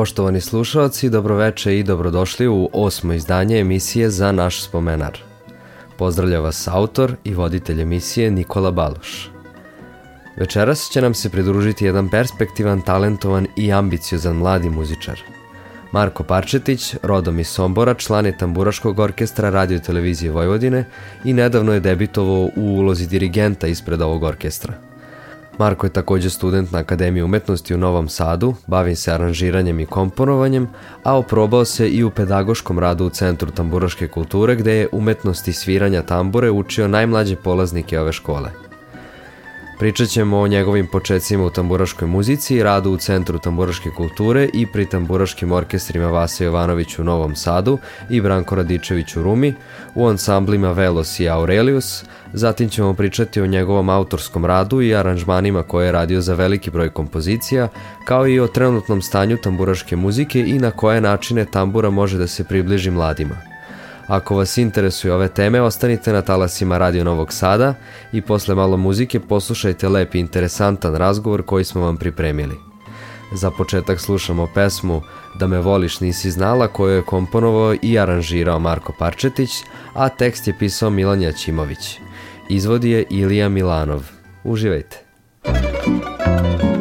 Poštovani slušalci, dobroveče i dobrodošli u osmo izdanje emisije za naš spomenar. Pozdravlja vas autor i voditelj emisije Nikola Baloš. Večeras će nam se pridružiti jedan perspektivan, talentovan i ambiciozan mladi muzičar. Marko Parčetić, rodom iz Sombora, član je tamburaškog orkestra radio televizije Vojvodine i nedavno je debitovao u ulozi dirigenta ispred ovog orkestra. Marko je takođe student na Akademiji umetnosti u Novom Sadu, bavi se aranžiranjem i komponovanjem, a oprobao se i u pedagoškom radu u Centru tamburaške kulture gde je umetnosti sviranja tambure učio najmlađe polaznike ove škole. Pričat ćemo o njegovim početcima u tamburaškoj muzici, radu u Centru tamburaške kulture i pri tamburaškim orkestrima Vasa Jovanović u Novom Sadu i Branko Radičević u Rumi, u ansamblima Velos i Aurelius, zatim ćemo pričati o njegovom autorskom radu i aranžmanima koje je radio za veliki broj kompozicija, kao i o trenutnom stanju tamburaške muzike i na koje načine tambura može da se približi mladima. Ako vas interesuju ove teme, ostanite na talasima Radio Novog Sada i posle malo muzike poslušajte lep i interesantan razgovor koji smo vam pripremili. Za početak slušamo pesmu Da me voliš nisi znala koju je komponovao i aranžirao Marko Parčetić, a tekst je pisao Milan Jačimović. Izvodi je Ilija Milanov. Uživajte! srećo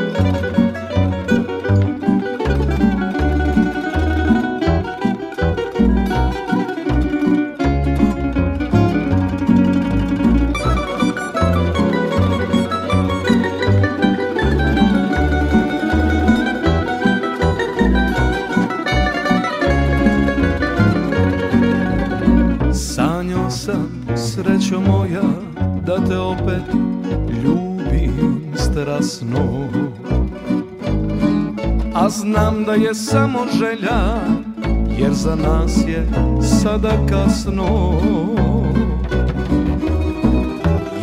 strasno A znam da je samo želja jer za nas je sada kasno.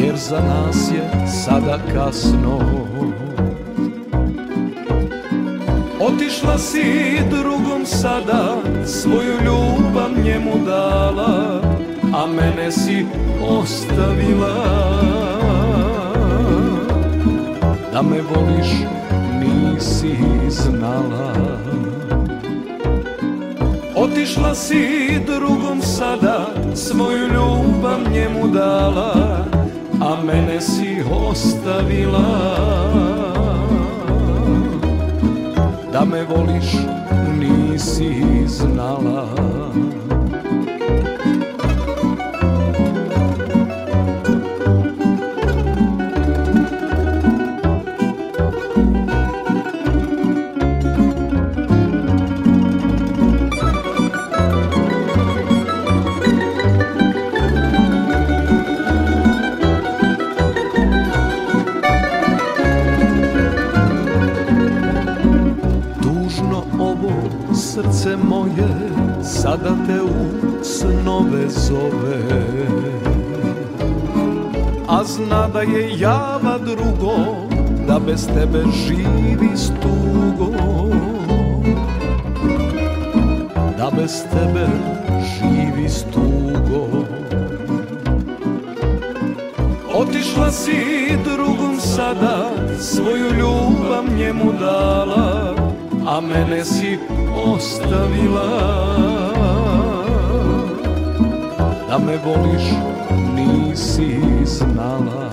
Jer za nas je sada kasno. Otišla si drugom sada, svoju ljubav njemu dala a mene si ostavila Da me voliš nisi znala. Otišla si drugom sada, svoju ljubav njemu dala A mene si ostavila. Da me voliš nisi znala sada te u snove zove. A zna da je java drugo Da bez tebe živi s tugom Da bez tebe živi s tugom Otišla si drugom sada Svoju ljubav njemu dala A mene si ostavila. Da me voliš nisi znala.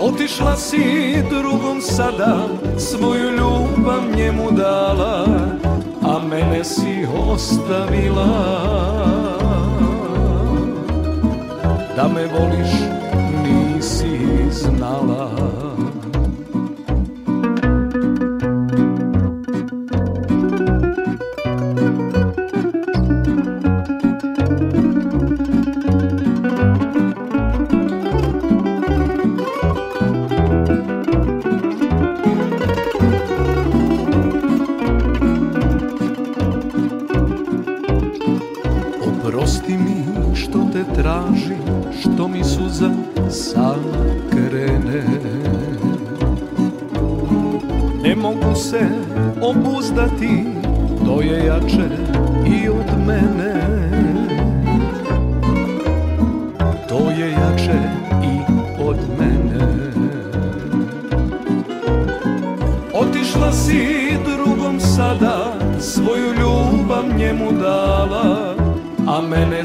Otišla si drugom sada Svoju ljubav njemu dala a mene si ostavila. Da me voliš nisi znala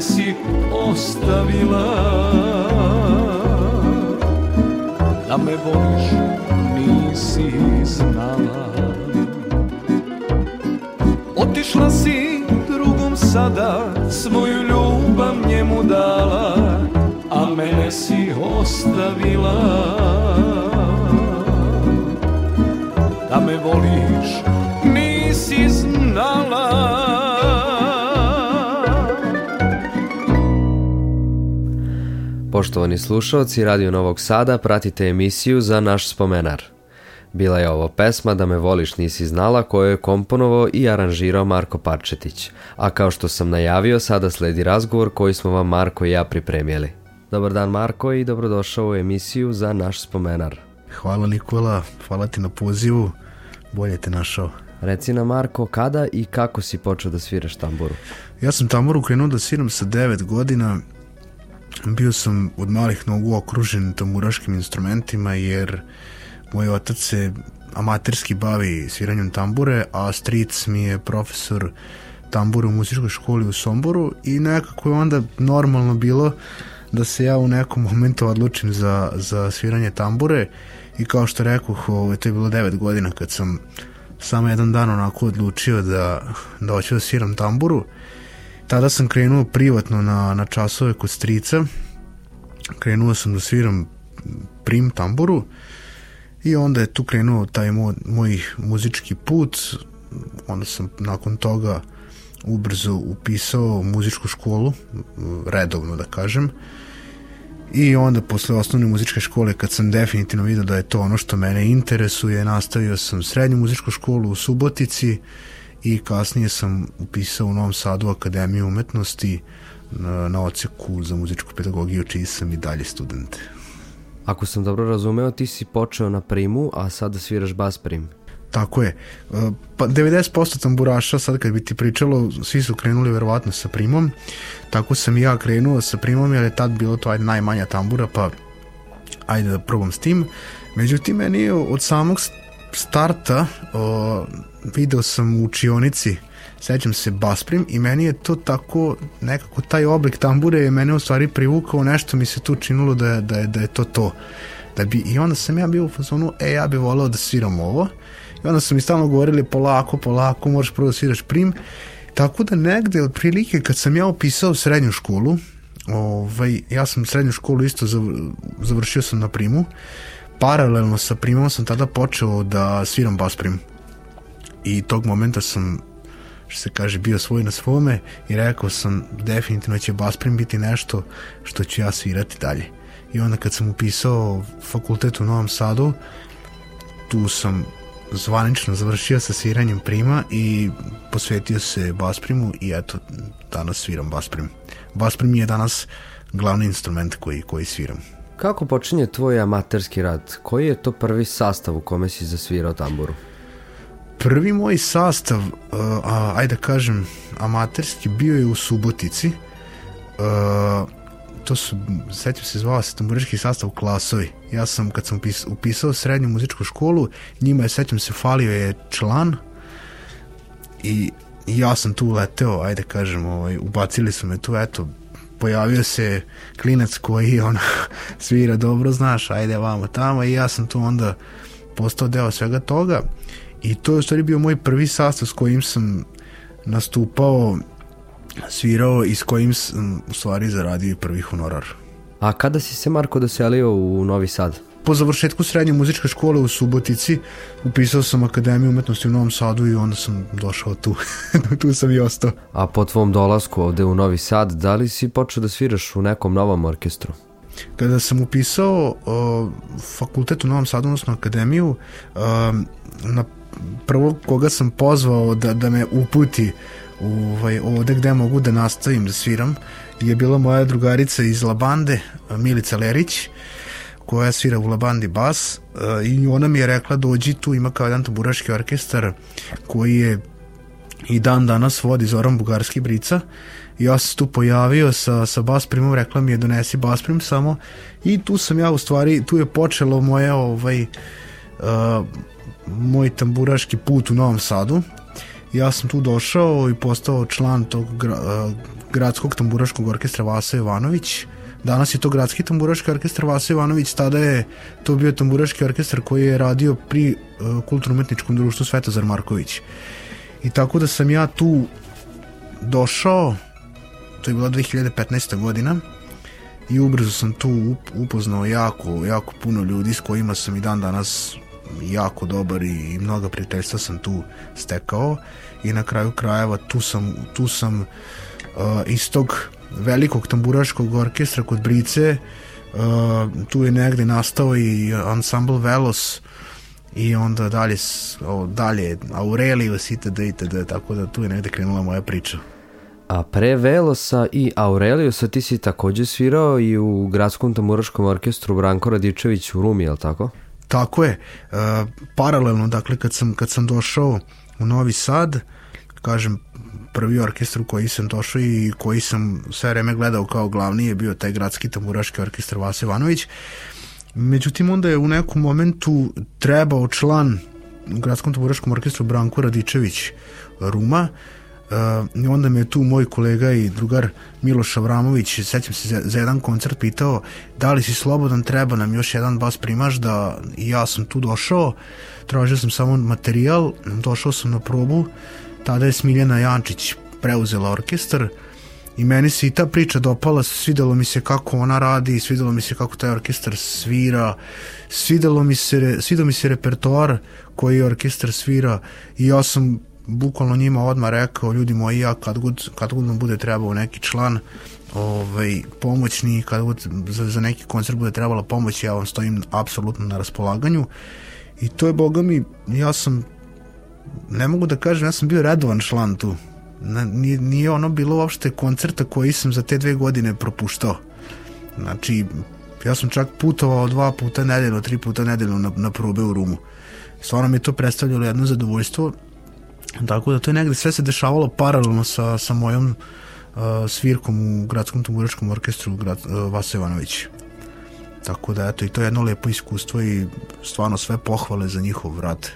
si ostavila. Da me voliš nisi znala. Otišla si drugom sada Svoju ljubav njemu dala A mene si ostavila. Da me voliš nisi znala Poštovani slušalci Radio Novog Sada, pratite emisiju za naš spomenar. Bila je ovo pesma Da me voliš nisi znala koju je komponovao i aranžirao Marko Parčetić. A kao što sam najavio, sada sledi razgovor koji smo vam Marko i ja pripremili. Dobar dan Marko i dobrodošao u emisiju za naš spomenar. Hvala Nikola, hvala ti na pozivu, bolje te našao. Reci na Marko, kada i kako si počeo da sviraš tamburu? Ja sam tamburu krenuo da sviram sa 9 godina. Bio sam od malih nogu okružen tamburaškim instrumentima jer Moj otac se amaterski bavi sviranjem tambure, a stric mi je profesor tambure u muzičkoj školi u Somboru i nekako je onda normalno bilo da se ja u nekom momentu odlučim za, za sviranje tambure i kao što rekoh, ovo, to je bilo 9 godina kad sam samo jedan dan onako odlučio da, da hoću da sviram tamburu. Tada sam krenuo privatno na, na časove kod strica. Krenuo sam da sviram prim tamburu I onda je tu krenuo taj moj, moj muzički put, onda sam nakon toga ubrzo upisao muzičku školu, redovno da kažem, I onda posle osnovne muzičke škole kad sam definitivno vidio da je to ono što mene interesuje, nastavio sam srednju muzičku školu u Subotici i kasnije sam upisao u Novom Sadu Akademiju umetnosti na, na oceku za muzičku pedagogiju čiji sam i dalje student. Ako sam dobro razumeo, ti si počeo na primu, a sada sviraš bas prim. Tako je. E, pa 90% tamburaša, sad kad bi ti pričalo, svi su krenuli verovatno sa primom. Tako sam i ja krenuo sa primom, jer je tad bilo to ajde, najmanja tambura, pa ajde da probam s tim. Međutim, meni od samog starta o, video sam u učionici sećam se basprim i meni je to tako, nekako taj oblik tambure je mene u stvari privukao, nešto mi se tu činilo da je, da je, da je to to. Da bi, I onda sam ja bio u fazonu, e, ja bih volao da sviram ovo. I onda su mi stalno govorili polako, polako, možeš prvo da sviraš prim. Tako da negde, prilike, kad sam ja opisao srednju školu, ovaj, ja sam srednju školu isto završio sam na primu, paralelno sa primom sam tada počeo da sviram bas prim. I tog momenta sam što se kaže, bio svoj na svome i rekao sam definitivno će Basprim biti nešto što ću ja svirati dalje. I onda kad sam upisao fakultet u Novom Sadu, tu sam zvanično završio sa sviranjem prima i posvetio se basprimu i eto, danas sviram basprim. Basprim je danas glavni instrument koji, koji sviram. Kako počinje tvoj amaterski rad? Koji je to prvi sastav u kome si zasvirao tamburu? Prvi moj sastav, uh, a, ajde da kažem, amaterski, bio je u Subotici. Uh, to su, sećam se, zvao se tamburički sastav Klasovi. Ja sam, kad sam upis, upisao srednju muzičku školu, njima je, sećam se, falio je član i ja sam tu leteo, ajde kažem, ovaj, ubacili su me tu, eto, pojavio se klinac koji on svira dobro, znaš, ajde vamo tamo i ja sam tu onda postao deo svega toga I to je u stvari bio moj prvi sastav s kojim sam nastupao, svirao i s kojim sam u stvari zaradio prvi honorar. A kada si se Marko doselio u Novi Sad? Po završetku srednje muzičke škole u Subotici upisao sam Akademiju umetnosti u Novom Sadu i onda sam došao tu. tu sam i ostao. A po tvom dolasku ovde u Novi Sad, da li si počeo da sviraš u nekom novom orkestru? Kada sam upisao uh, fakultet u Novom Sadu, odnosno akademiju, uh, na prvog koga sam pozvao da, da me uputi ovaj, ovde gde mogu da nastavim da sviram je bila moja drugarica iz Labande, Milica Lerić, koja svira u Labandi bas uh, i ona mi je rekla dođi tu, ima kao jedan tamburaški orkestar koji je i dan danas vodi Zoran Bugarski Brica. Ja sam tu pojavio sa, sa bas primom, rekla mi je donesi bas prim samo. I tu sam ja u stvari, tu je počelo moje ovaj, uh, moj tamburaški put u Novom Sadu ja sam tu došao i postao član tog gra, uh, gradskog tamburaškog orkestra Vasa Jovanović Danas je to gradski tamburaški orkestar Vasa Ivanović, tada je to bio tamburaški orkestar koji je radio pri uh, kulturno-umetničkom društvu Svetozar Marković. I tako da sam ja tu došao, to je bila 2015. godina, i ubrzo sam tu upoznao jako, jako puno ljudi s kojima sam i dan danas jako dobar i mnoga prijateljstva sam tu stekao i na kraju krajeva tu sam, tu sam uh, iz tog velikog tamburaškog orkestra kod Brice uh, tu je negde nastao i ansambl Velos i onda dalje, o, dalje Aurelius itd. itd. Tako da tu je negde krenula moja priča. A pre Velosa i Aureliusa ti si takođe svirao i u gradskom tamburaškom orkestru Branko Radičević u Rumi, je li tako? Tako je. Uh, paralelno, dakle, kad sam, kad sam došao u Novi Sad, kažem, prvi orkestar u koji sam došao i koji sam sve vreme gledao kao glavni je bio taj gradski tamburaški orkestar Vasa Ivanović. Međutim, onda je u nekom momentu trebao član u gradskom tamburaškom orkestru Branko Radičević Ruma, Uh, i onda me tu moj kolega i drugar Miloš Avramović, sećam se za, za jedan koncert pitao da li si slobodan, treba nam još jedan bas primaš da ja sam tu došao, tražio sam samo materijal, došao sam na probu, tada je Smiljana Jančić preuzela orkestar i meni se i ta priča dopala, svidelo mi se kako ona radi, svidelo mi se kako taj orkestar svira, svidelo mi se, svidelo mi se repertoar koji orkestar svira i ja sam bukvalno njima odmah rekao, ljudi moji, ja kad god, kad god nam bude trebao neki član, ovaj, pomoćni, kad god za, za neki koncert bude trebala pomoć, ja vam stojim apsolutno na raspolaganju i to je, boga mi, ja sam ne mogu da kažem, ja sam bio redovan član tu. Nije, nije ono bilo uopšte koncerta koji sam za te dve godine propuštao. Znači, ja sam čak putovao dva puta nedeljno, tri puta nedeljno na, na probe u Rumu. Stvarno mi je to predstavljalo jedno zadovoljstvo, tako da to je negde sve se dešavalo paralelno sa, sa mojom uh, svirkom u gradskom tamburačkom orkestru grad, uh, Vasa Ivanović. Tako da, eto, i to je jedno lepo iskustvo i stvarno sve pohvale za njihov rad.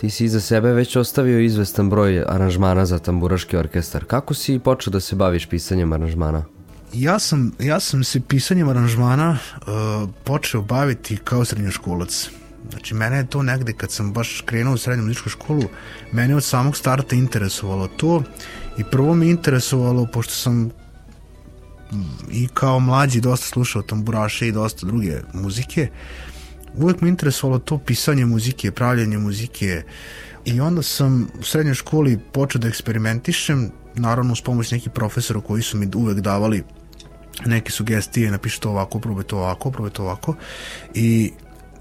Ti si iza sebe već ostavio izvestan broj aranžmana za tamburaški orkestar. Kako si počeo da se baviš pisanjem aranžmana? Ja sam, ja sam se pisanjem aranžmana uh, počeo baviti kao srednjoškolac. Znači, mene je to negde, kad sam baš krenuo u srednju muzičku školu, mene od samog starta interesovalo to i prvo me interesovalo, pošto sam i kao mlađi dosta slušao tamburaše i dosta druge muzike, uvek me interesovalo to pisanje muzike, pravljanje muzike i onda sam u srednjoj školi počeo da eksperimentišem, naravno uz pomoć nekih profesora koji su mi uvek davali neke sugestije, napiši to ovako, probaj to ovako, probaj to ovako i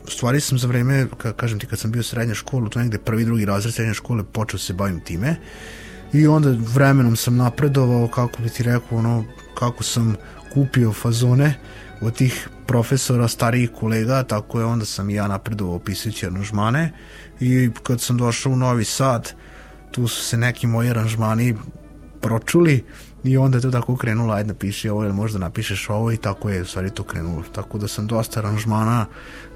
stvari sam za vreme, ka, kažem ti, kad sam bio srednja škola, to negde prvi, drugi razred srednje škole, počeo se bavim time. I onda vremenom sam napredovao, kako bi ti rekao, ono, kako sam kupio fazone od tih profesora, starijih kolega, tako je onda sam i ja napredovao pisajući aranžmane. I kad sam došao u Novi Sad, tu su se neki moji aranžmani pročuli i onda je to tako krenulo, ajde napiši ovo ili možda napišeš ovo i tako je u stvari to krenulo. Tako da sam dosta aranžmana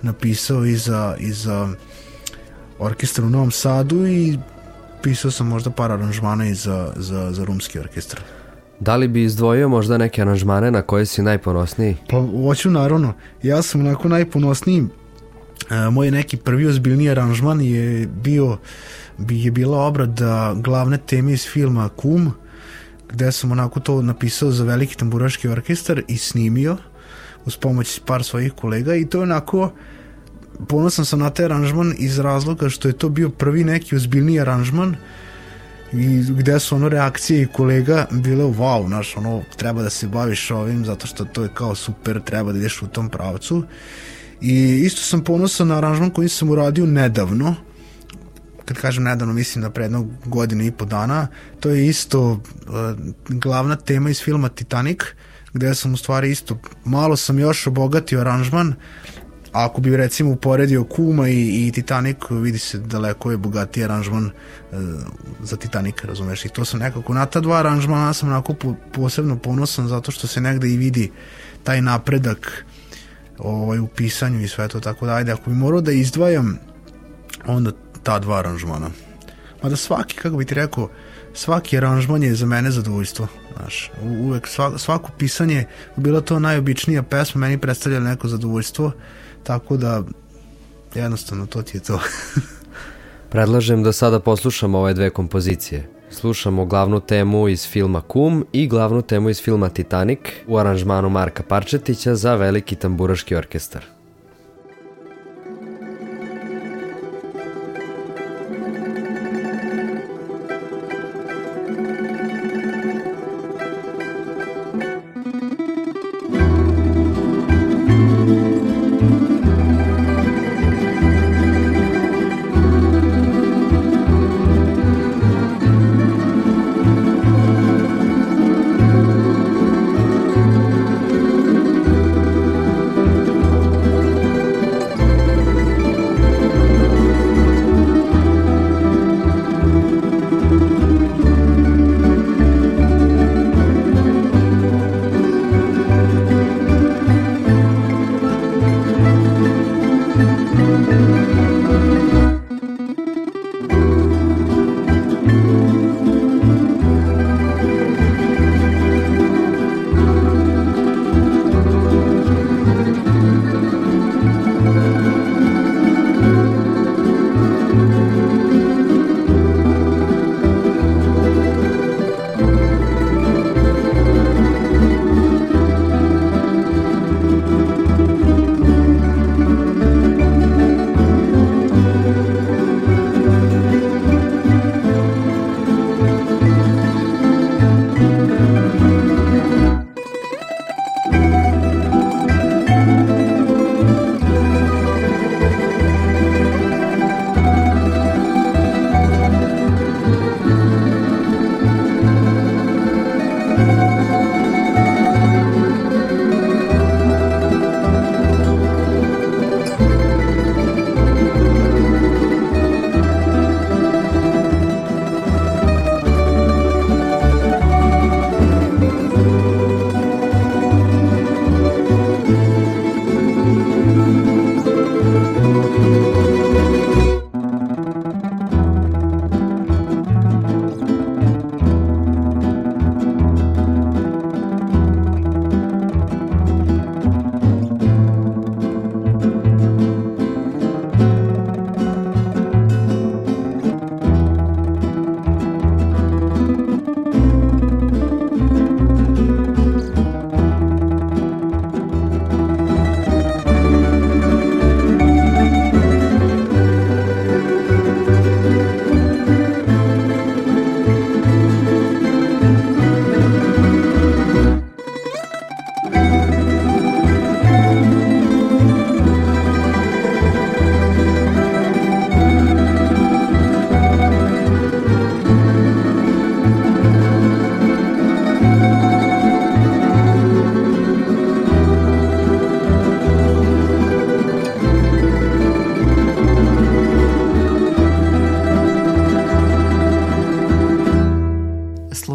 napisao i za, i za orkestar u Novom Sadu i pisao sam možda par aranžmana i za, za, za rumski orkestar. Da li bi izdvojio možda neke aranžmane na koje si najponosniji? Pa hoću naravno. Ja sam onako najponosniji E, moj neki prvi ozbiljni aranžman je bio bi je bila obrada glavne teme iz filma Kum, gde sam onako to napisao za veliki tamburaški orkestar i snimio uz pomoć par svojih kolega i to je onako ponosan sam na taj aranžman iz razloga što je to bio prvi neki ozbiljni aranžman i gde su ono reakcije i kolega bile wow, znaš, ono treba da se baviš ovim zato što to je kao super, treba da ideš u tom pravcu. I isto sam ponosan na aranžman koji sam uradio nedavno kad kažem nedavno mislim da pre jednog godinu i po dana to je isto uh, glavna tema iz filma Titanic gde sam u stvari isto malo sam još obogatio aranžman ako bi recimo uporedio Kuma i, i Titanic, vidi se daleko je bogatiji aranžman e, za Titanic, razumeš? I to sam nekako, na ta dva aranžmana sam onako po, posebno ponosan zato što se negde i vidi taj napredak ovaj, u pisanju i sve to tako da, ajde, ako bi morao da izdvajam onda ta dva aranžmana. Mada svaki, kako bi ti rekao, svaki aranžman je za mene zadovoljstvo. Znaš, uvek svako pisanje, bilo to najobičnija pesma, meni predstavlja neko zadovoljstvo, tako da jednostavno to ti je to. Predlažem da sada poslušamo ove dve kompozicije. Slušamo glavnu temu iz filma Kum i glavnu temu iz filma Titanic u aranžmanu Marka Parčetića za veliki tamburaški orkestar.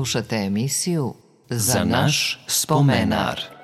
Slušate emisiju Za, Za naš spomenar.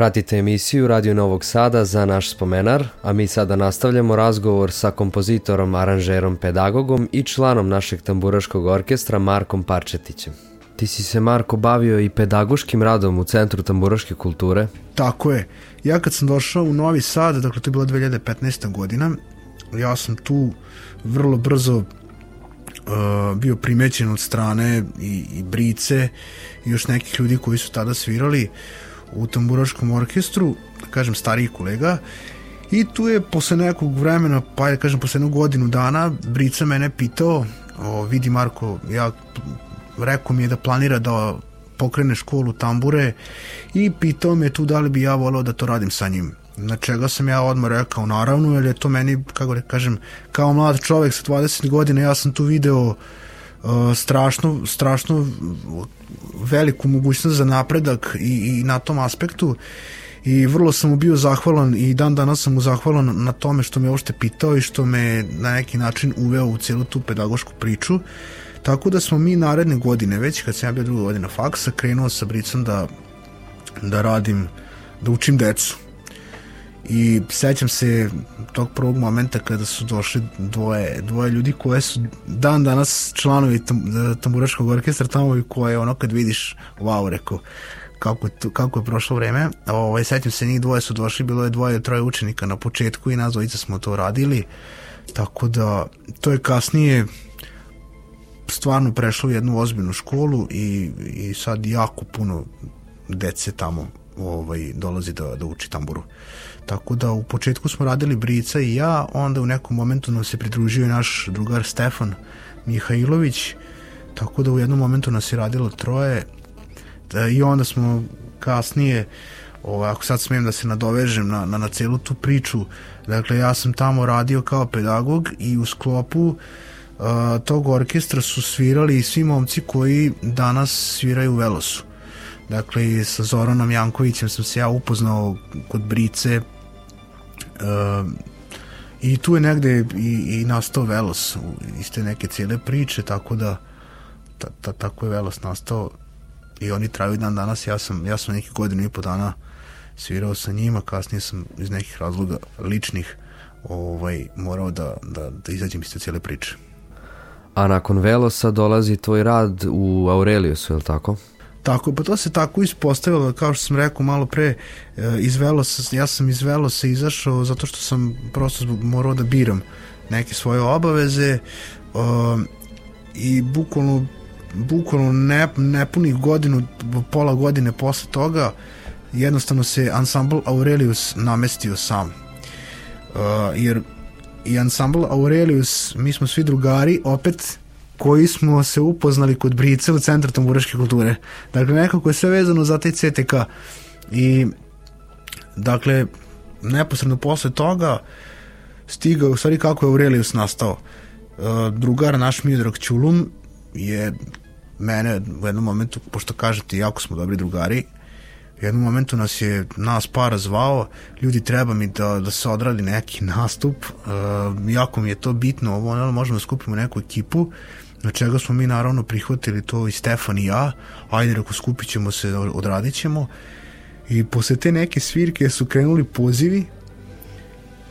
Pratite emisiju Radio Novog Sada za naš spomenar, a mi sada nastavljamo razgovor sa kompozitorom, aranžerom, pedagogom i članom našeg tamburaškog orkestra Markom Parčetićem. Ti si se, Marko, bavio i pedagoškim radom u Centru tamburaške kulture. Tako je. Ja kad sam došao u Novi Sad, dakle to je bila 2015. godina, ja sam tu vrlo brzo uh, bio primećen od strane i, i Brice i još nekih ljudi koji su tada svirali u tamburaškom orkestru, da kažem starijih kolega, i tu je posle nekog vremena, pa da kažem posle jednu godinu dana, Brica mene pitao, o, vidi Marko, ja rekao mi je da planira da pokrene školu tambure i pitao me tu da li bi ja volao da to radim sa njim. Na čega sam ja odmah rekao naravno, jer je to meni, kako da kažem, kao mlad čovek sa 20 godina, ja sam tu video uh, strašno, strašno veliku mogućnost za napredak i, i na tom aspektu i vrlo sam mu bio zahvalan i dan danas sam mu zahvalan na tome što me uopšte pitao i što me na neki način uveo u celu tu pedagošku priču. Tako da smo mi naredne godine, već kad sam ja bio druga godina faksa, krenuo sa Bricom da, da radim, da učim decu. I sećam se tog prvog momenta kada su došli dvoje, dvoje ljudi koje su dan danas članovi tam, tamburaškog orkestra tamo i koje ono kad vidiš, wow, rekao, kako je, kako je prošlo vreme. Ovaj, sećam se, njih dvoje su došli, bilo je dvoje, troje učenika na početku i nas dvojica smo to radili. Tako da, to je kasnije stvarno prešlo u jednu ozbiljnu školu i, i sad jako puno dece tamo ovaj, dolazi da, da uči tamburu. Tako da u početku smo radili Brica i ja, onda u nekom momentu nam se pridružio i naš drugar Stefan Mihajlović, tako da u jednom momentu nas je radilo troje da, i onda smo kasnije ovaj, ako sad smijem da se nadovežem na, na, na celu tu priču, dakle ja sam tamo radio kao pedagog i u sklopu uh, tog orkestra su svirali i svi momci koji danas sviraju u Velosu. Dakle, sa Zoranom Jankovićem sam se ja upoznao kod Brice uh, i tu je negde i, i nastao Velos iz te neke cijele priče, tako da ta, ta, tako je Velos nastao i oni traju dan danas, ja sam, ja sam nekih godinu i po dana svirao sa njima, kasnije sam iz nekih razloga ličnih ovaj, morao da, da, da izađem iz te cijele priče. A nakon Velosa dolazi tvoj rad u Aureliusu, je li tako? Tako, pa to se tako ispostavilo, kao što sam rekao malo pre, e, izvelo se, ja sam izvelo se izašao zato što sam prosto morao da biram neke svoje obaveze i bukvalno bukvalno ne, nepunih godinu, pola godine posle toga jednostavno se ansambl Aurelius namestio sam. Uh, jer i ansambl Aurelius, mi smo svi drugari, opet koji smo se upoznali kod Brice u Centru tamburaške kulture. Dakle, nekako je sve vezano za taj CTK. I, dakle, neposredno posle toga stigao, u stvari kako je Aurelius nastao. Uh, drugar naš Miodrag Ćulum je mene u jednom momentu, pošto kažete, jako smo dobri drugari, u jednom momentu nas je nas para zvao, ljudi treba mi da, da se odradi neki nastup, uh, jako mi je to bitno, ovo ono, možemo da skupimo neku ekipu, na čega smo mi naravno prihvatili to i Stefan i ja, ajde reko skupit ćemo se, odradit ćemo, i posle te neke svirke su krenuli pozivi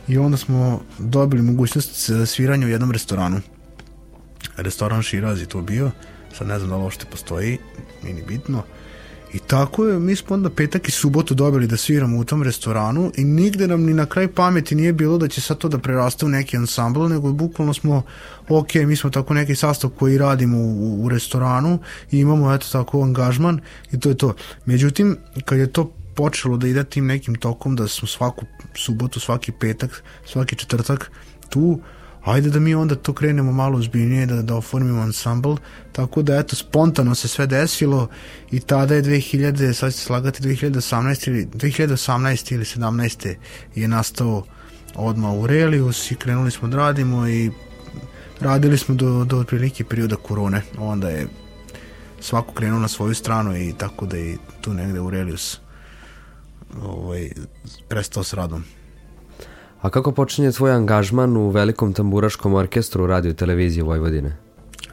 i onda smo dobili mogućnost sviranja u jednom restoranu. Restoran Širaz je to bio, sad ne znam da li uopšte postoji, nije ni bitno. I tako je, mi smo onda petak i subotu dobili da sviramo u tom restoranu i nigde nam ni na kraj pameti nije bilo da će sad to da preraste u neki ansambl, nego bukvalno smo, ok, mi smo tako neki sastav koji radimo u, u restoranu i imamo eto tako angažman i to je to. Međutim, kad je to počelo da ide tim nekim tokom, da smo svaku subotu, svaki petak, svaki četvrtak tu, ajde da mi onda to krenemo malo ozbiljnije, da, da oformimo ansambl, tako da eto, spontano se sve desilo i tada je 2000, sad ćete slagati 2018 ili 2018 ili 17 je nastao odmah Aurelius i krenuli smo da radimo i radili smo do, do otprilike perioda korone, onda je svako krenuo na svoju stranu i tako da je tu negde Aurelius ovaj, prestao s radom. A kako počinje tvoj angažman u velikom tamburaškom orkestru radio televizije Vojvodine?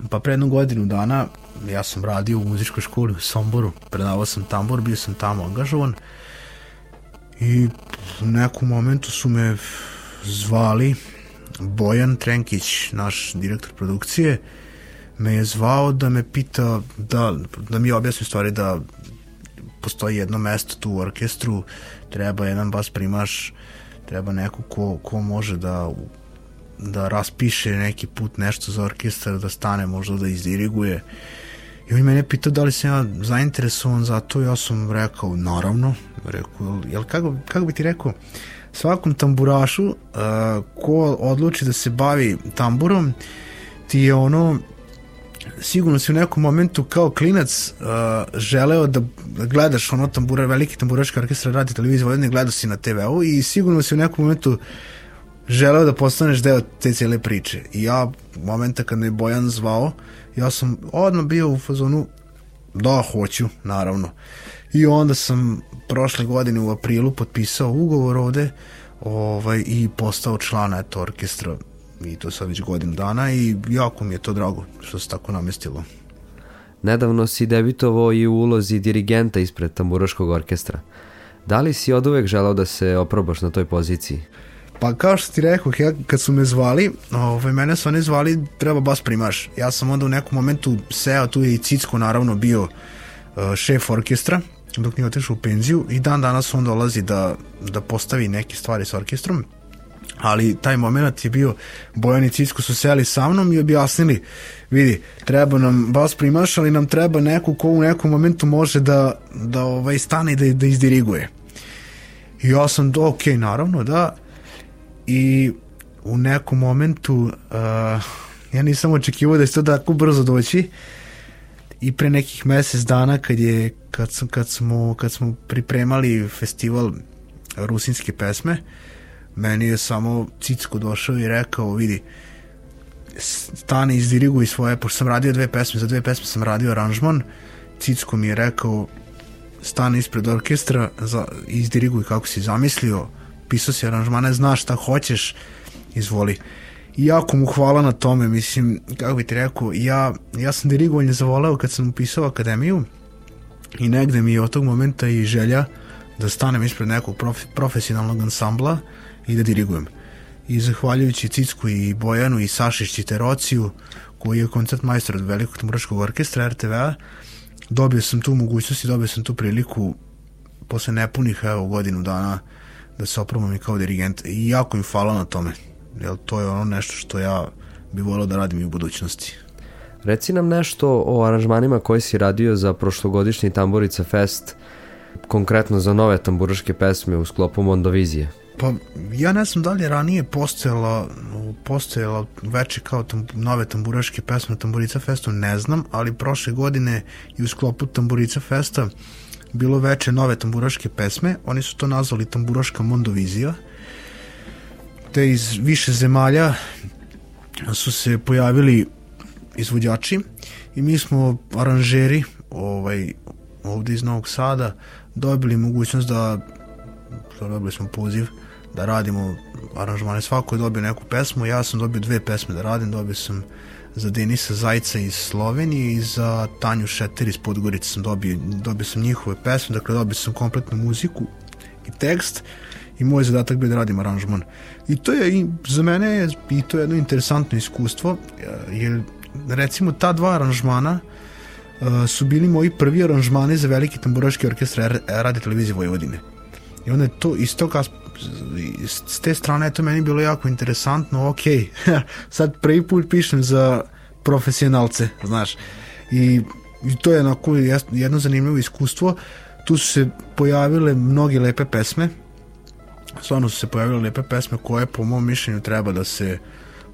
Pa pre jednu godinu dana ja sam radio u muzičkoj školi u Somboru, predavao sam tambur, bio sam tamo angažovan i u nekom momentu su me zvali Bojan Trenkić, naš direktor produkcije, me je zvao da me pita da, da mi objasni stvari da postoji jedno mesto tu u orkestru, treba jedan bas primaš, treba neko ko, ko može da da raspiše neki put nešto za orkestar, da stane možda da izdiriguje. I on mene pitao da li sam ja zainteresovan za to, ja sam rekao, naravno, rekao, jel kako, kako bi ti rekao, svakom tamburašu uh, ko odluči da se bavi tamburom, ti je ono, sigurno si u nekom momentu kao klinac uh, želeo da gledaš ono tambura, veliki tamburaški orkestar radi televizije Vojvodine, gledao si na TV-u i sigurno si u nekom momentu želeo da postaneš deo te cijele priče. I ja, momenta kad me Bojan zvao, ja sam odmah bio u fazonu da, hoću, naravno. I onda sam prošle godine u aprilu potpisao ugovor ovde ovaj, i postao član eto, orkestra i to sad već godinu dana i jako mi je to drago što se tako namestilo. Nedavno si debitovao i u ulozi dirigenta ispred tamburaškog orkestra. Da li si od uvek želao da se oprobaš na toj poziciji? Pa kao što ti rekao, ja, kad su me zvali, ovaj, mene su oni zvali, treba bas primaš. Ja sam onda u nekom momentu seo, tu je i Cicko naravno bio uh, šef orkestra, dok nije otišao u penziju i dan danas on dolazi da, da postavi neke stvari sa orkestrom ali taj moment je bio Bojan i Cicko su seli sa mnom i objasnili vidi, treba nam bas primaš, ali nam treba neko ko u nekom momentu može da, da ovaj, stane i da, da izdiriguje. I ja sam, ok, naravno, da, i u nekom momentu uh, ja nisam očekivao da će to tako brzo doći i pre nekih mesec dana kad je kad, sam, kad, smo, kad smo pripremali festival rusinske pesme meni je samo Cicko došao i rekao vidi stani izdiriguj svoje pošto sam radio dve pesme za dve pesme sam radio aranžman Cicko mi je rekao stani ispred orkestra za, izdiriguj kako si zamislio pisao si aranžmane, znaš šta hoćeš, izvoli. I jako mu hvala na tome, mislim, kako bi ti rekao, ja, ja sam dirigovanje zavoleo kad sam upisao akademiju i negde mi je od tog momenta i želja da stanem ispred nekog prof, profesionalnog ansambla i da dirigujem. I zahvaljujući Cicku i Bojanu i Sašić Citerociju, koji je koncert majstor od Velikog tamburaškog orkestra RTV-a, dobio sam tu mogućnost i dobio sam tu priliku posle nepunih evo, godinu dana da se oprobam i kao dirigent i jako im hvala na tome jer to je ono nešto što ja bi volio da radim i u budućnosti. Reci nam nešto o aranžmanima koji si radio za prošlogodišnji Tamburica Fest, konkretno za nove tamburaške pesme u sklopu Mondovizije. Pa ja ne znam da li je ranije postojala, postojala veće kao tam, nove tamburaške pesme na Tamburica Festu, ne znam, ali prošle godine i u sklopu Tamburica Festa uh, bilo veče nove tamburaške pesme, oni su to nazvali tamburaška mondovizija, te iz više zemalja su se pojavili izvođači i mi smo aranžeri ovaj, ovde iz Novog Sada dobili mogućnost da dobili smo poziv da radimo aranžmane svako je dobio neku pesmu ja sam dobio dve pesme da radim dobio sam za Denisa Zajca iz Slovenije i za Tanju Šeter iz Podgorice sam dobio, dobio sam njihove pesme, dakle dobio sam kompletnu muziku i tekst i moj zadatak bio da radim aranžman. I to je i za mene je i to je jedno interesantno iskustvo, jer recimo ta dva aranžmana uh, su bili moji prvi aranžmani za veliki tamburaški orkestar radi televizije Vojvodine. I onda je to iz tog s te strane je to meni bilo jako interesantno, ok, sad prvi put pišem za profesionalce, znaš, i, i to je onako jedno zanimljivo iskustvo, tu su se pojavile mnoge lepe pesme, stvarno su se pojavile lepe pesme koje po mom mišljenju treba da se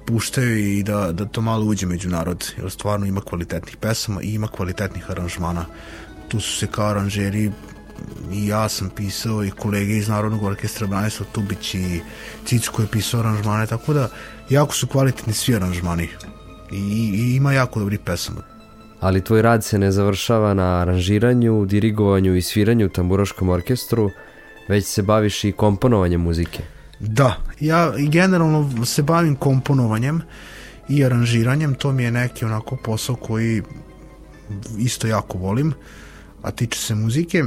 puštaju i da, da to malo uđe među narod, jer stvarno ima kvalitetnih pesama i ima kvalitetnih aranžmana. Tu su se kao aranžeri i ja sam pisao i kolege iz Narodnog orkestra Branislav Tubić i Cicko je pisao aranžmane, tako da jako su kvalitetni svi aranžmani i, i ima jako dobri pesama. Ali tvoj rad se ne završava na aranžiranju, dirigovanju i sviranju u tamburaškom orkestru, već se baviš i komponovanjem muzike. Da, ja generalno se bavim komponovanjem i aranžiranjem, to mi je neki onako posao koji isto jako volim, a tiče se muzike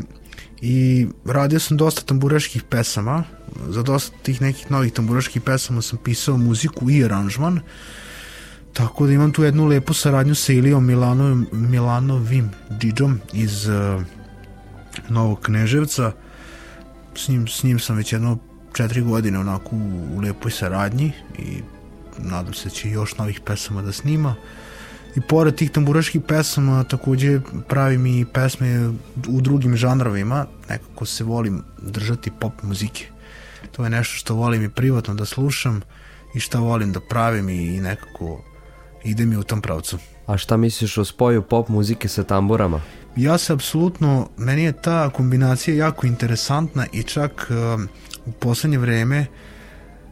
i radio sam dosta tamburaških pesama. Za dosta tih nekih novih tamburaških pesama sam pisao muziku i aranžman. Tako da imam tu jednu lepu saradnju sa Ilijom Milano, Milanovim Didžom iz uh, Novog Kneževca. S njim, s njim sam već jedno četiri godine onako u, u lepoj saradnji i nadam se da će još novih pesama da snima i pored tih tamburaških pesama takođe pravim i pesme u drugim žanrovima. Nekako se volim držati pop muzike. To je nešto što volim i privatno da slušam i šta volim da pravim i, nekako ide mi u tom pravcu. A šta misliš o spoju pop muzike sa tamburama? ja se apsolutno, meni je ta kombinacija jako interesantna i čak uh, u poslednje vreme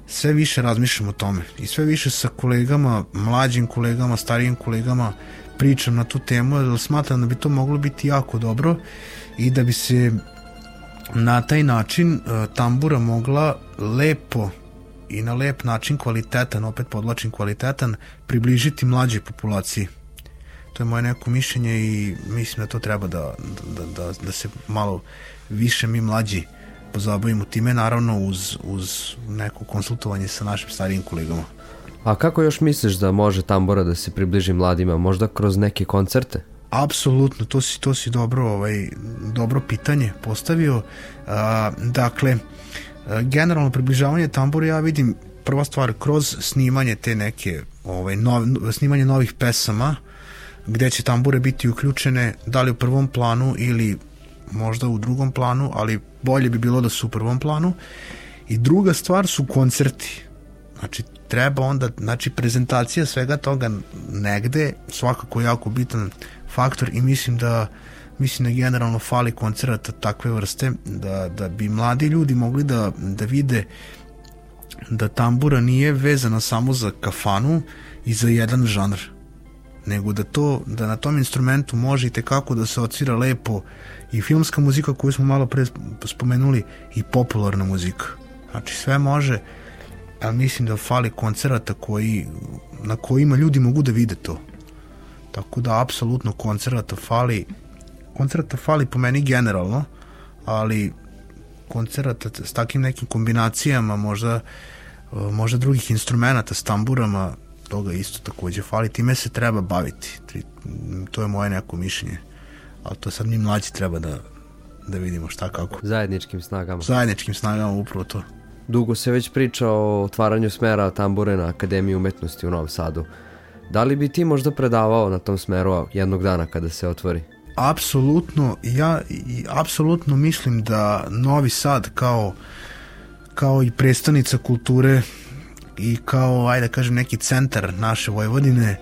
sve više razmišljam o tome i sve više sa kolegama, mlađim kolegama, starijim kolegama pričam na tu temu jer smatram da bi to moglo biti jako dobro i da bi se na taj način uh, tambura mogla lepo i na lep način kvalitetan, opet podlačim kvalitetan, približiti mlađoj populaciji. To je moje neko mišljenje i mislim da to treba da, da, da, da se malo više mi mlađi pozabavimo time, naravno uz, uz neko konsultovanje sa našim starijim kolegama. A kako još misliš da može tambora da se približi mladima? Možda kroz neke koncerte? Apsolutno, to si, to si dobro, ovaj, dobro pitanje postavio. A, dakle, generalno približavanje tambora ja vidim prva stvar kroz snimanje te neke ovaj, nov, snimanje novih pesama gde će tambure biti uključene da li u prvom planu ili možda u drugom planu, ali bolje bi bilo da su u prvom planu. I druga stvar su koncerti. Znači, treba onda, znači, prezentacija svega toga negde, svakako jako bitan faktor i mislim da mislim da generalno fali koncerata takve vrste, da, da bi mladi ljudi mogli da, da vide da tambura nije vezana samo za kafanu i za jedan žanr nego da to da na tom instrumentu može i tekako da se odsvira lepo i filmska muzika koju smo malo pre spomenuli i popularna muzika. Znači sve može, ali mislim da fali koncerata koji, na kojima ljudi mogu da vide to. Tako da apsolutno koncerata fali koncerata fali po meni generalno, ali koncerata s takim nekim kombinacijama možda možda drugih instrumenta s tamburama toga isto takođe fali, time se treba baviti. To je moje neko mišljenje. Ali to sad mi mlađi treba da, da vidimo šta kako. Zajedničkim snagama. Zajedničkim snagama, upravo to. Dugo se već priča o otvaranju smera tambure na Akademiji umetnosti u Novom Sadu. Da li bi ti možda predavao na tom smeru jednog dana kada se otvori? Apsolutno, ja i apsolutno mislim da Novi Sad kao kao i predstavnica kulture i kao, ajde da kažem, neki centar naše Vojvodine,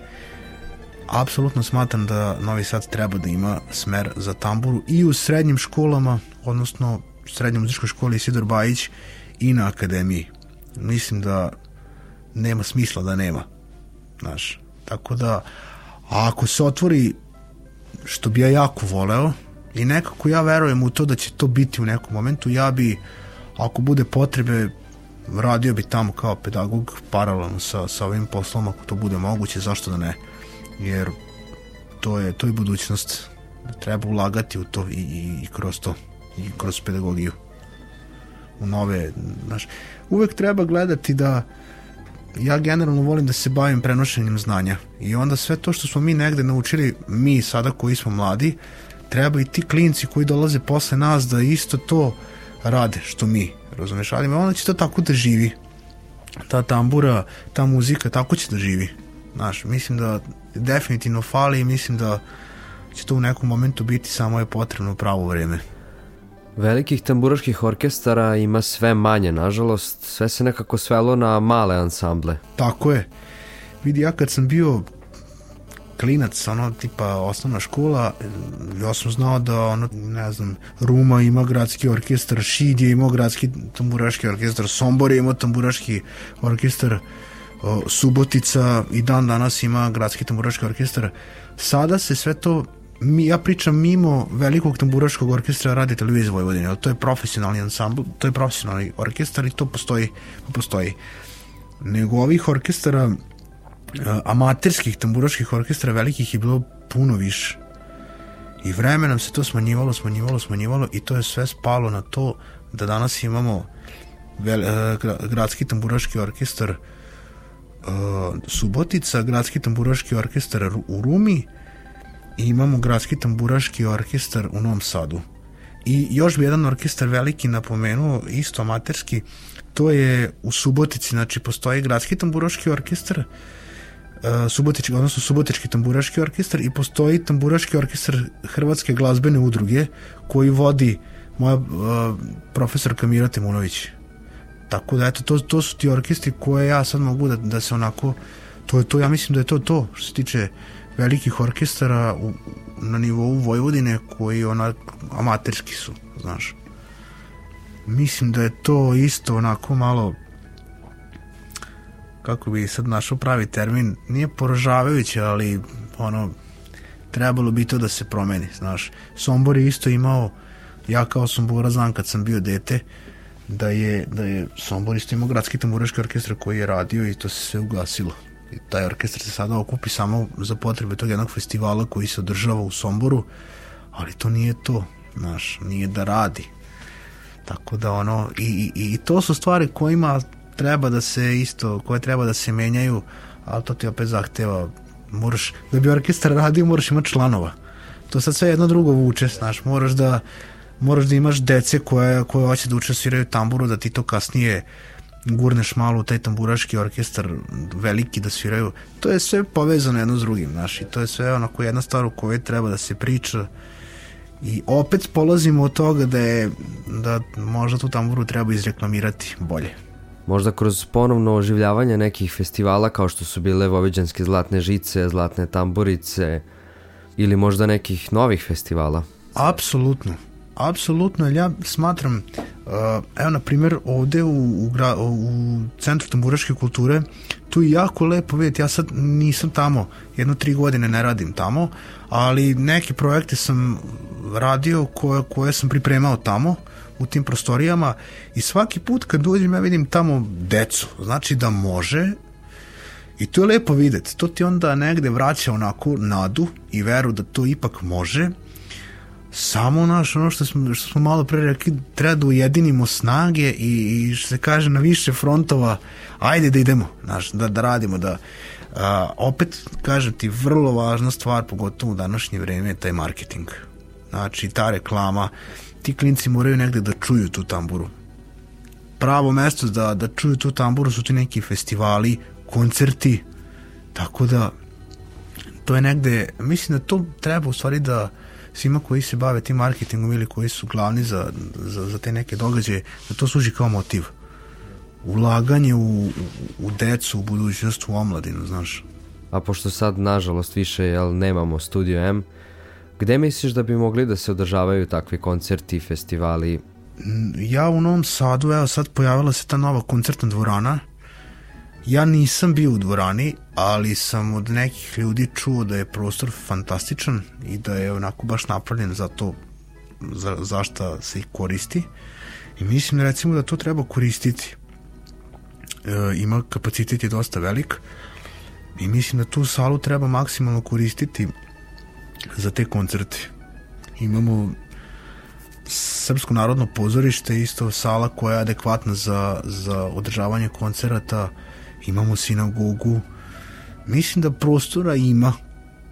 apsolutno smatram da Novi Sad treba da ima smer za tamburu i u srednjim školama, odnosno srednjoj muzičkoj školi Isidor Bajić i na akademiji. Mislim da nema smisla da nema. Znaš, tako da, a ako se otvori, što bi ja jako voleo, i nekako ja verujem u to da će to biti u nekom momentu, ja bi, ako bude potrebe, radio bi tamo kao pedagog paralelno sa, sa ovim poslom ako to bude moguće, zašto da ne? Jer to je, to je budućnost. Treba ulagati u to i, i, i kroz to i kroz pedagogiju. U nove znaš, uvek treba gledati da ja generalno volim da se bavim prenošenjem znanja. I onda sve to što smo mi negde naučili mi sada koji smo mladi treba i ti klinci koji dolaze posle nas da isto to rade što mi razumeš, ali onda će to tako da živi. Ta tambura, ta muzika, tako će da živi. Znaš, mislim da definitivno fali i mislim da će to u nekom momentu biti samo je potrebno pravo vreme. Velikih tamburaških orkestara ima sve manje, nažalost, sve se nekako svelo na male ansamble. Tako je. Vidi, ja kad sam bio klinac, ono, tipa osnovna škola, ja sam znao da, ono, ne znam, Ruma ima gradski orkestar, Šid je imao gradski tamburaški orkestar, Sombor je imao tamburaški orkestar, Subotica i dan danas ima gradski tamburaški orkestar. Sada se sve to mi, ja pričam mimo velikog tamburaškog orkestra radi televizije Vojvodine, to je profesionalni ansambl, to je profesionalni orkestar i to postoji, postoji. Nego ovih orkestara amaterskih tamburaških orkestra velikih je bilo puno više. I vremenom se to smanjivalo, smanjivalo, smanjivalo i to je sve spalo na to da danas imamo vel, uh, gradski tamburaški orkestar uh, Subotica, gradski tamburaški orkestar u Rumi i imamo gradski tamburaški orkestar u Novom Sadu. I još bi jedan orkestar veliki napomenuo, isto amaterski, to je u Subotici, znači postoji gradski tamburaški orkestar, uh, Subotički, odnosno Subotički tamburaški orkestar i postoji tamburaški orkestar Hrvatske glazbene udruge koji vodi moja uh, profesorka Mira Temunović. Tako da, eto, to, to su ti orkestri koje ja sad mogu da, da se onako, to je to, ja mislim da je to to, što se tiče velikih orkestara u, na nivou Vojvodine koji ona amaterski su, znaš. Mislim da je to isto onako malo kako bi sad našao pravi termin, nije poražavajuće, ali ono, trebalo bi to da se promeni, znaš. Sombor je isto imao, ja kao Sombora znam kad sam bio dete, da je, da je Sombor isto imao gradski tamburaški orkestar koji je radio i to se sve ugasilo. I taj orkestar se sada okupi samo za potrebe tog jednog festivala koji se održava u Somboru, ali to nije to, znaš, nije da radi. Tako da ono, i, i, i to su stvari kojima treba da se isto, koje treba da se menjaju, ali to ti opet zahteva, moraš, da bi orkestar radio, moraš imati članova. To sad sve jedno drugo vuče, znaš, moraš da, moraš da imaš dece koje, koje hoće da učesviraju tamburu, da ti to kasnije gurneš malo u taj tamburaški orkestar veliki da sviraju. To je sve povezano jedno s drugim, znaš, i to je sve onako jedna stvar u kojoj treba da se priča i opet polazimo od toga da je da možda tu tamburu treba izreklamirati bolje. Možda kroz ponovno oživljavanje nekih festivala kao što su bile Voviđanske zlatne žice, zlatne tamburice ili možda nekih novih festivala? Apsolutno. Apsolutno, ja smatram, uh, evo na primjer ovde u, u, u Centru tamburaške kulture, tu je jako lepo vidjeti, ja sad nisam tamo, jedno tri godine ne radim tamo, ali neke projekte sam radio koje, koje sam pripremao tamo, uh, u tim prostorijama i svaki put kad dođem ja vidim tamo decu, znači da može i to je lepo videti, to ti onda negde vraća onako nadu i veru da to ipak može, samo naš, ono što smo, što smo malo pre rekli, treba da ujedinimo snage i, i što se kaže na više frontova, ajde da idemo, znaš, da, da radimo, da a, opet, kažem ti, vrlo važna stvar, pogotovo u današnje vreme, je taj marketing. Znači, ta reklama, ti klinci moraju negde da čuju tu tamburu. Pravo mesto da, da čuju tu tamburu su ti neki festivali, koncerti, tako da to je negde, mislim da to treba u stvari da svima koji se bave tim marketingom ili koji su glavni za, za, za te neke događaje, da to služi kao motiv. Ulaganje u, u, u decu, u budućnost, u omladinu, znaš. A pošto sad, nažalost, više jel, nemamo Studio M, Gde misliš da bi mogli da se održavaju takvi koncerti, festivali? Ja u Novom Sadu, evo sad pojavila se ta nova koncertna dvorana. Ja nisam bio u dvorani, ali sam od nekih ljudi čuo da je prostor fantastičan i da je onako baš napravljen za to za, za šta se i koristi. I mislim recimo da to treba koristiti. E, ima kapacitet je dosta velik i mislim da tu salu treba maksimalno koristiti za te koncerte. Imamo Srpsko narodno pozorište, isto sala koja je adekvatna za, za održavanje koncerata, imamo sinagogu. Mislim da prostora ima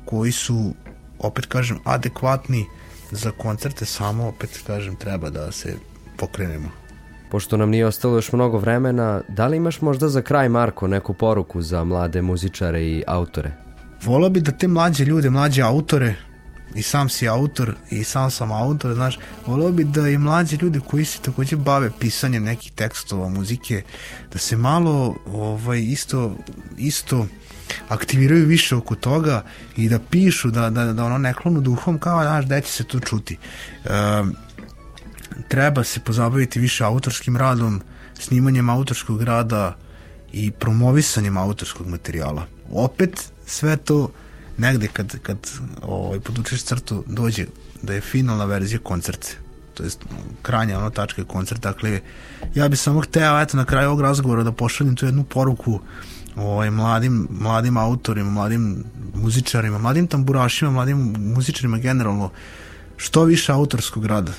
koji su, opet kažem, adekvatni za koncerte, samo opet kažem, treba da se pokrenemo. Pošto nam nije ostalo još mnogo vremena, da li imaš možda za kraj, Marko, neku poruku za mlade muzičare i autore? Volao bi da te mlađe ljude, mlađe autore, i sam si autor i sam sam autor, znaš, voleo bi da i mlađi ljudi koji se takođe bave pisanjem nekih tekstova, muzike, da se malo ovaj, isto, isto aktiviraju više oko toga i da pišu, da, da, da ono ne klonu duhom kao, znaš, da će se to čuti. E, treba se pozabaviti više autorskim radom, snimanjem autorskog rada i promovisanjem autorskog materijala. Opet sve to negde kad, kad ovaj, podučeš crtu dođe da je finalna verzija koncert. to jest kranja ono tačke koncert, dakle ja bih samo hteo eto na kraju ovog razgovora da pošaljem tu jednu poruku ovaj, mladim, mladim autorima, mladim muzičarima, mladim tamburašima, mladim muzičarima generalno, što više autorskog rada.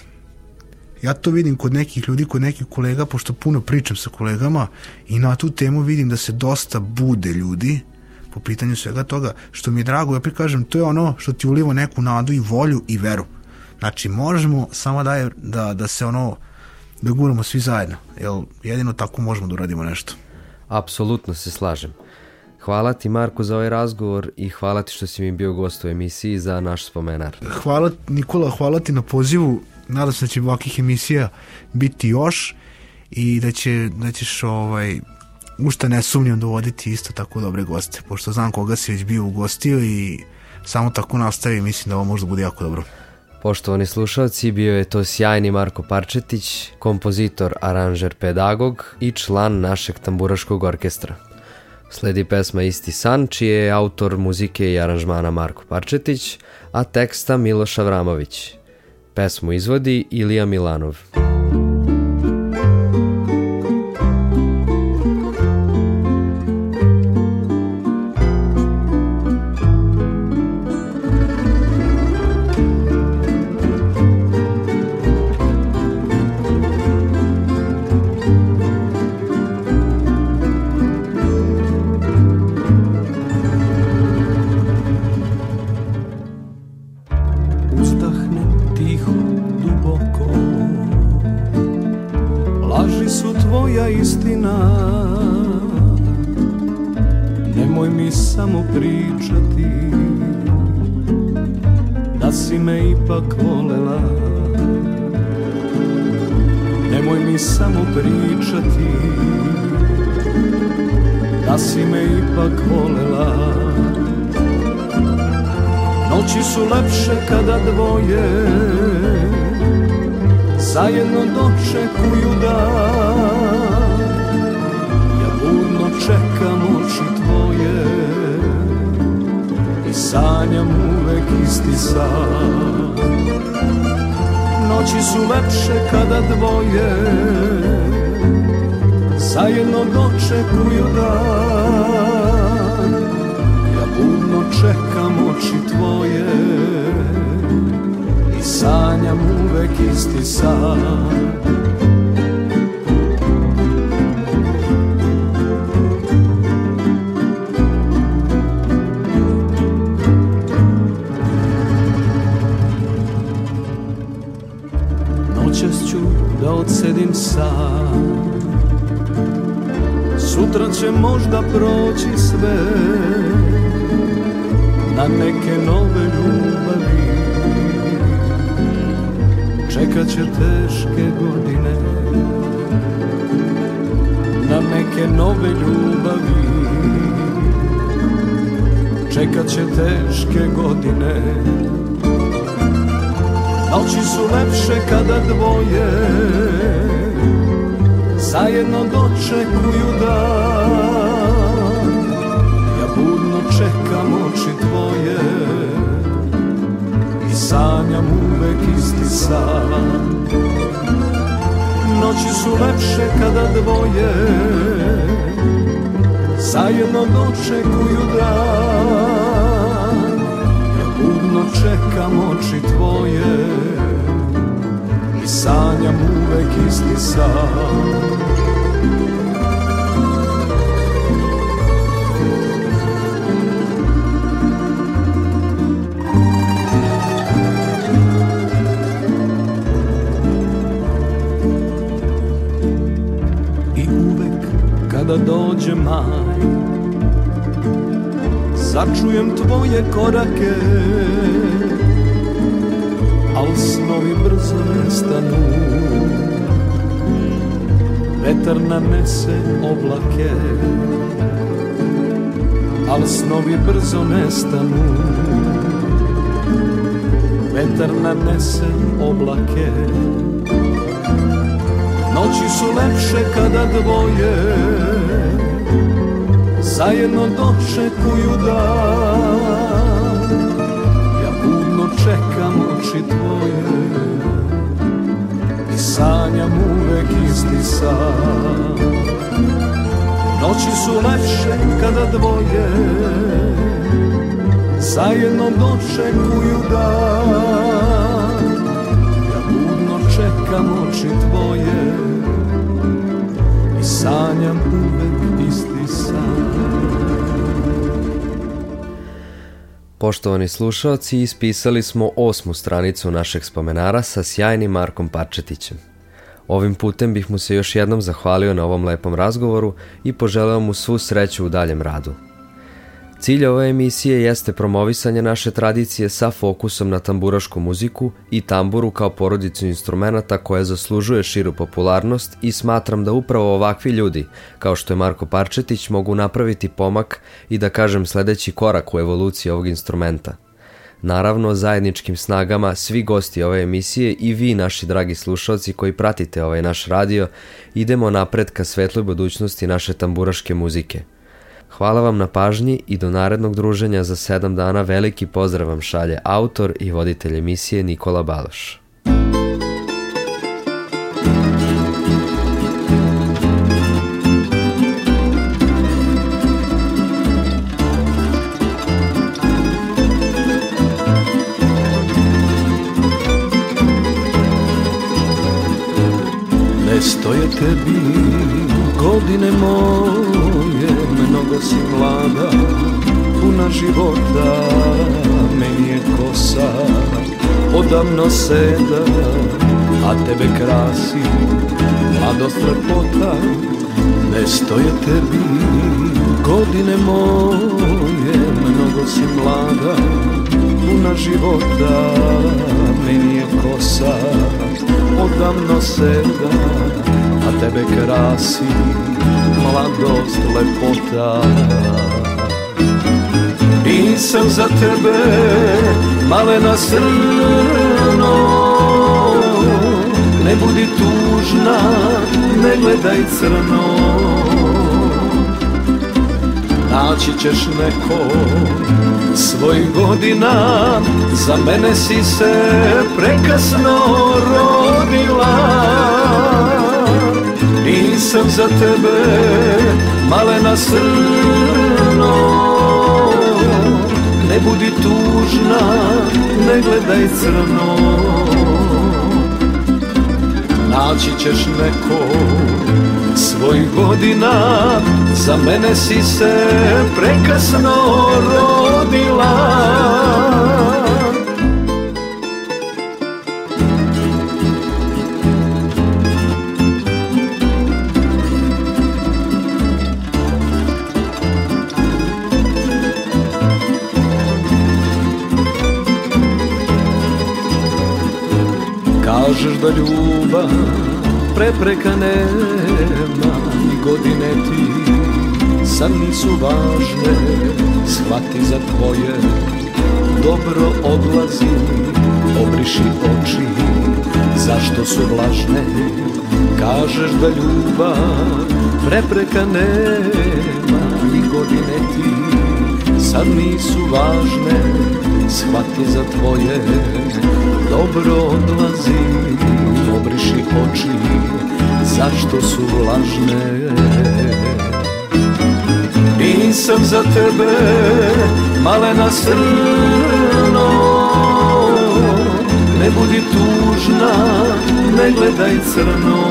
Ja to vidim kod nekih ljudi, kod nekih kolega, pošto puno pričam sa kolegama i na tu temu vidim da se dosta bude ljudi po pitanju svega toga, što mi je drago, ja prikažem, to je ono što ti uliva neku nadu i volju i veru. Znači, možemo samo da, je, da, da se ono, da guramo svi zajedno, jer jedino tako možemo da uradimo nešto. Apsolutno se slažem. Hvala ti Marko za ovaj razgovor i hvala ti što si mi bio gost u emisiji za naš spomenar. Hvala Nikola, hvala ti na pozivu. Nadam se da će ovakvih emisija biti još i da, će, da ćeš ovaj, ušta ne sumnjam dovoditi isto tako dobre goste, pošto znam koga si već bio ugostio i samo tako nastavi, mislim da ovo možda bude jako dobro. Poštovani slušalci, bio je to sjajni Marko Parčetić, kompozitor, aranžer, pedagog i član našeg tamburaškog orkestra. Sledi pesma Isti san, čije je autor muzike i aranžmana Marko Parčetić, a teksta Miloš Avramović. Pesmu izvodi Ilija Milanov. San Noćas ću da odsedim sam. Sutra će možda proći sve. Na neke nove čekat će teške godine. Na neke nove ljubavi. Čekat će teške godine. Noći su lepše kada dvoje Zajedno dočekuju dan. Ja budno čekam oči tvoje Sanjam uvek isti san. Noći su lepše kada dvoje Zajedno dočekuju dan. Ja budno čekam oči tvoje I sanjam uvek isti san kada dođe maj. Začujem tvoje korake Al snovi brzo nestanu Vetar nanese oblake Al snovi brzo nestanu. Vetar nanese oblake. Noći su lepše kada dvoje Zajedno dočekuju dan. Ja budno čekam oči tvoje sanjam uvek isti san. Noći su lepše kada dvoje Zajedno dočekuju dan. Ja budno čekam oči tvoje I sanjam uvek Poštovani slušalci, ispisali smo osmu stranicu našeg spomenara sa sjajnim Markom Parčetićem. Ovim putem bih mu se još jednom zahvalio na ovom lepom razgovoru i poželeo mu svu sreću u daljem radu. Cilj ove emisije jeste promovisanje naše tradicije sa fokusom na tamburašku muziku i tamburu kao porodicu instrumenta koja zaslužuje širu popularnost i smatram da upravo ovakvi ljudi, kao što je Marko Parčetić, mogu napraviti pomak i da kažem sledeći korak u evoluciji ovog instrumenta. Naravno, zajedničkim snagama svi gosti ove emisije i vi, naši dragi slušalci koji pratite ovaj naš radio, idemo napred ka svetloj budućnosti naše tamburaške muzike – Hvala vam na pažnji i do narednog druženja za sedam dana veliki pozdrav vam šalje autor i voditelj emisije Nikola Baloš. Ne stoje tebi godine moje Mnogo si mlada, puna života Meni je kosa odavno seda A tebe krasi mladost lepota Ne stoje tebi. Godine moje Mnogo si mlada, puna života Meni je kosa odavno seda A tebe krasi mladost, lepota. Nisam za tebe malena srno. Ne budi tužna, ne gledaj crno. Naći ćeš neko svojih godina Za mene si se prekasno rodila Nisam za tebe malena srno. Ne budi tužna, ne gledaj crno. Naći ćeš neko svojih godina Za mene si se prekasno rodila Kažeš da ljubav prepreka nema I godine ti sad nisu važne. Shvati za tvoje dobro odlazi Obriši oči zašto su vlažne? Kažeš da ljubav prepreka nema I godine ti sad nisu važne Shvati za tvoje dobro odlazi Obriši oči zašto su vlažne? Nisam za tebe malena srno Ne budi tužna, ne gledaj crno.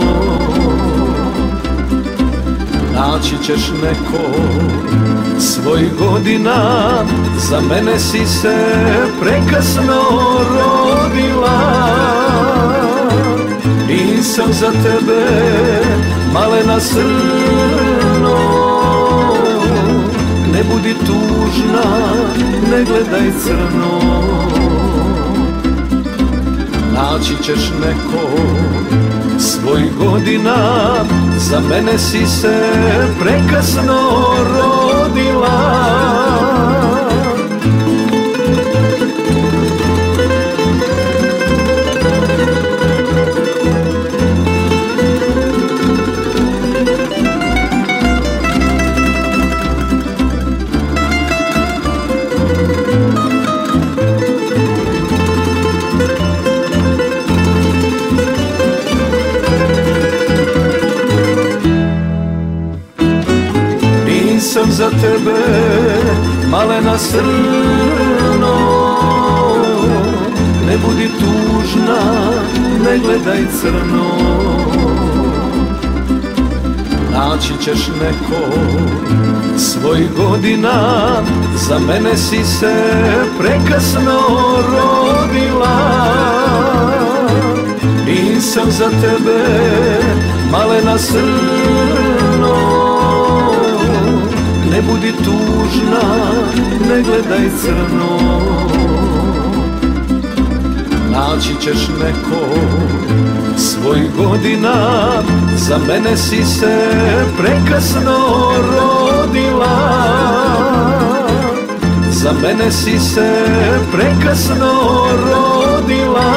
Naći ćeš neko svoj godina Za mene si se prekasno rodila. Nisam za tebe malena srno. Ne budi tužna, ne gledaj crno. Naći ćeš neko svoj godina Za mene si se prekasno rodila 啊。Tebe malena srno. Ne budi tužna, ne gledaj crno. Naći ćeš neko svoj godina Za mene si se prekasno rodila. Nisam za tebe malena srno Ne budi tužna, ne gledaj crno. Naći ćeš neko svoj godina Za mene si se prekasno rodila. Za mene si se prekasno rodila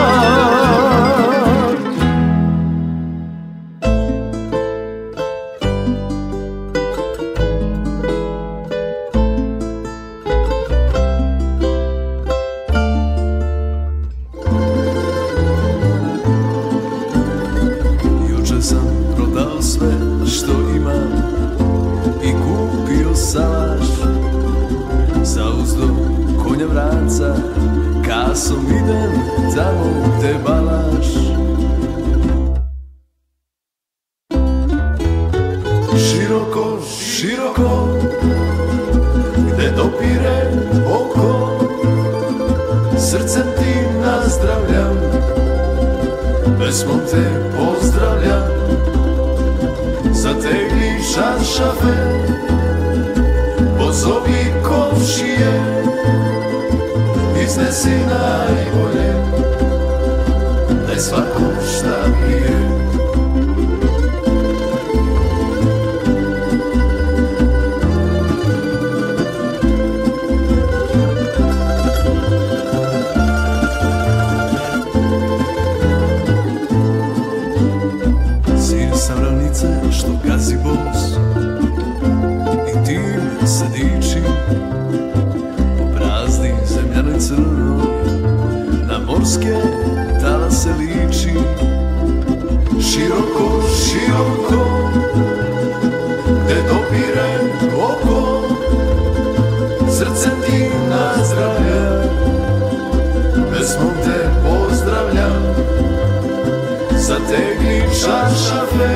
Zategni čaršafe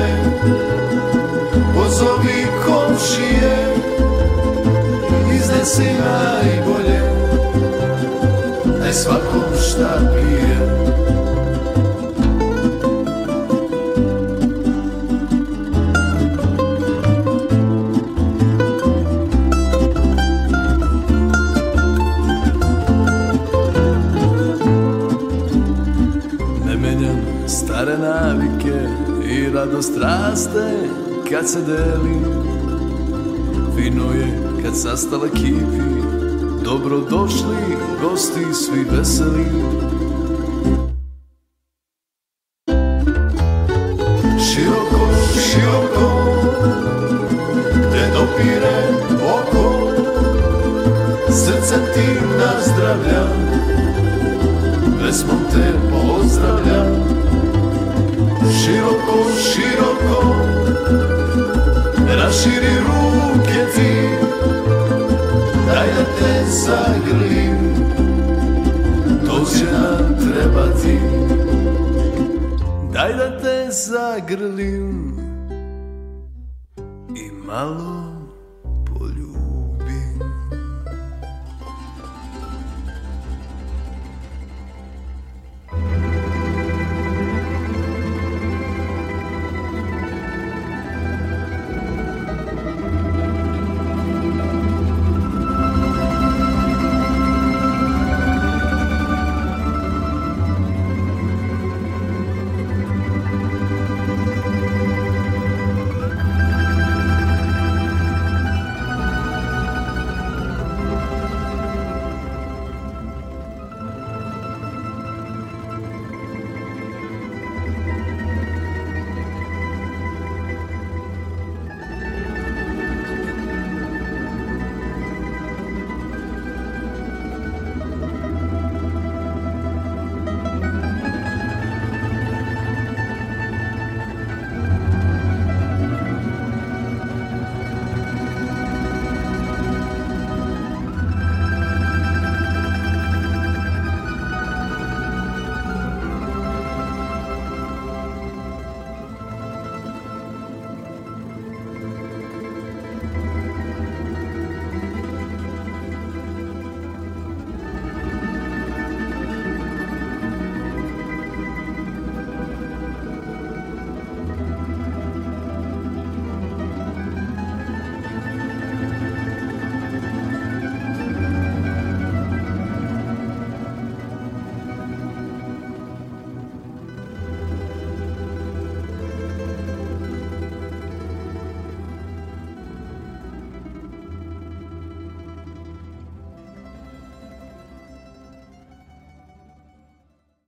Pozovi komšije Iznesi najbolje. Daj svakom šta pije radost raste kad se deli. Vino je kad sastala kipi, dobro došli gosti svi veseli polluted.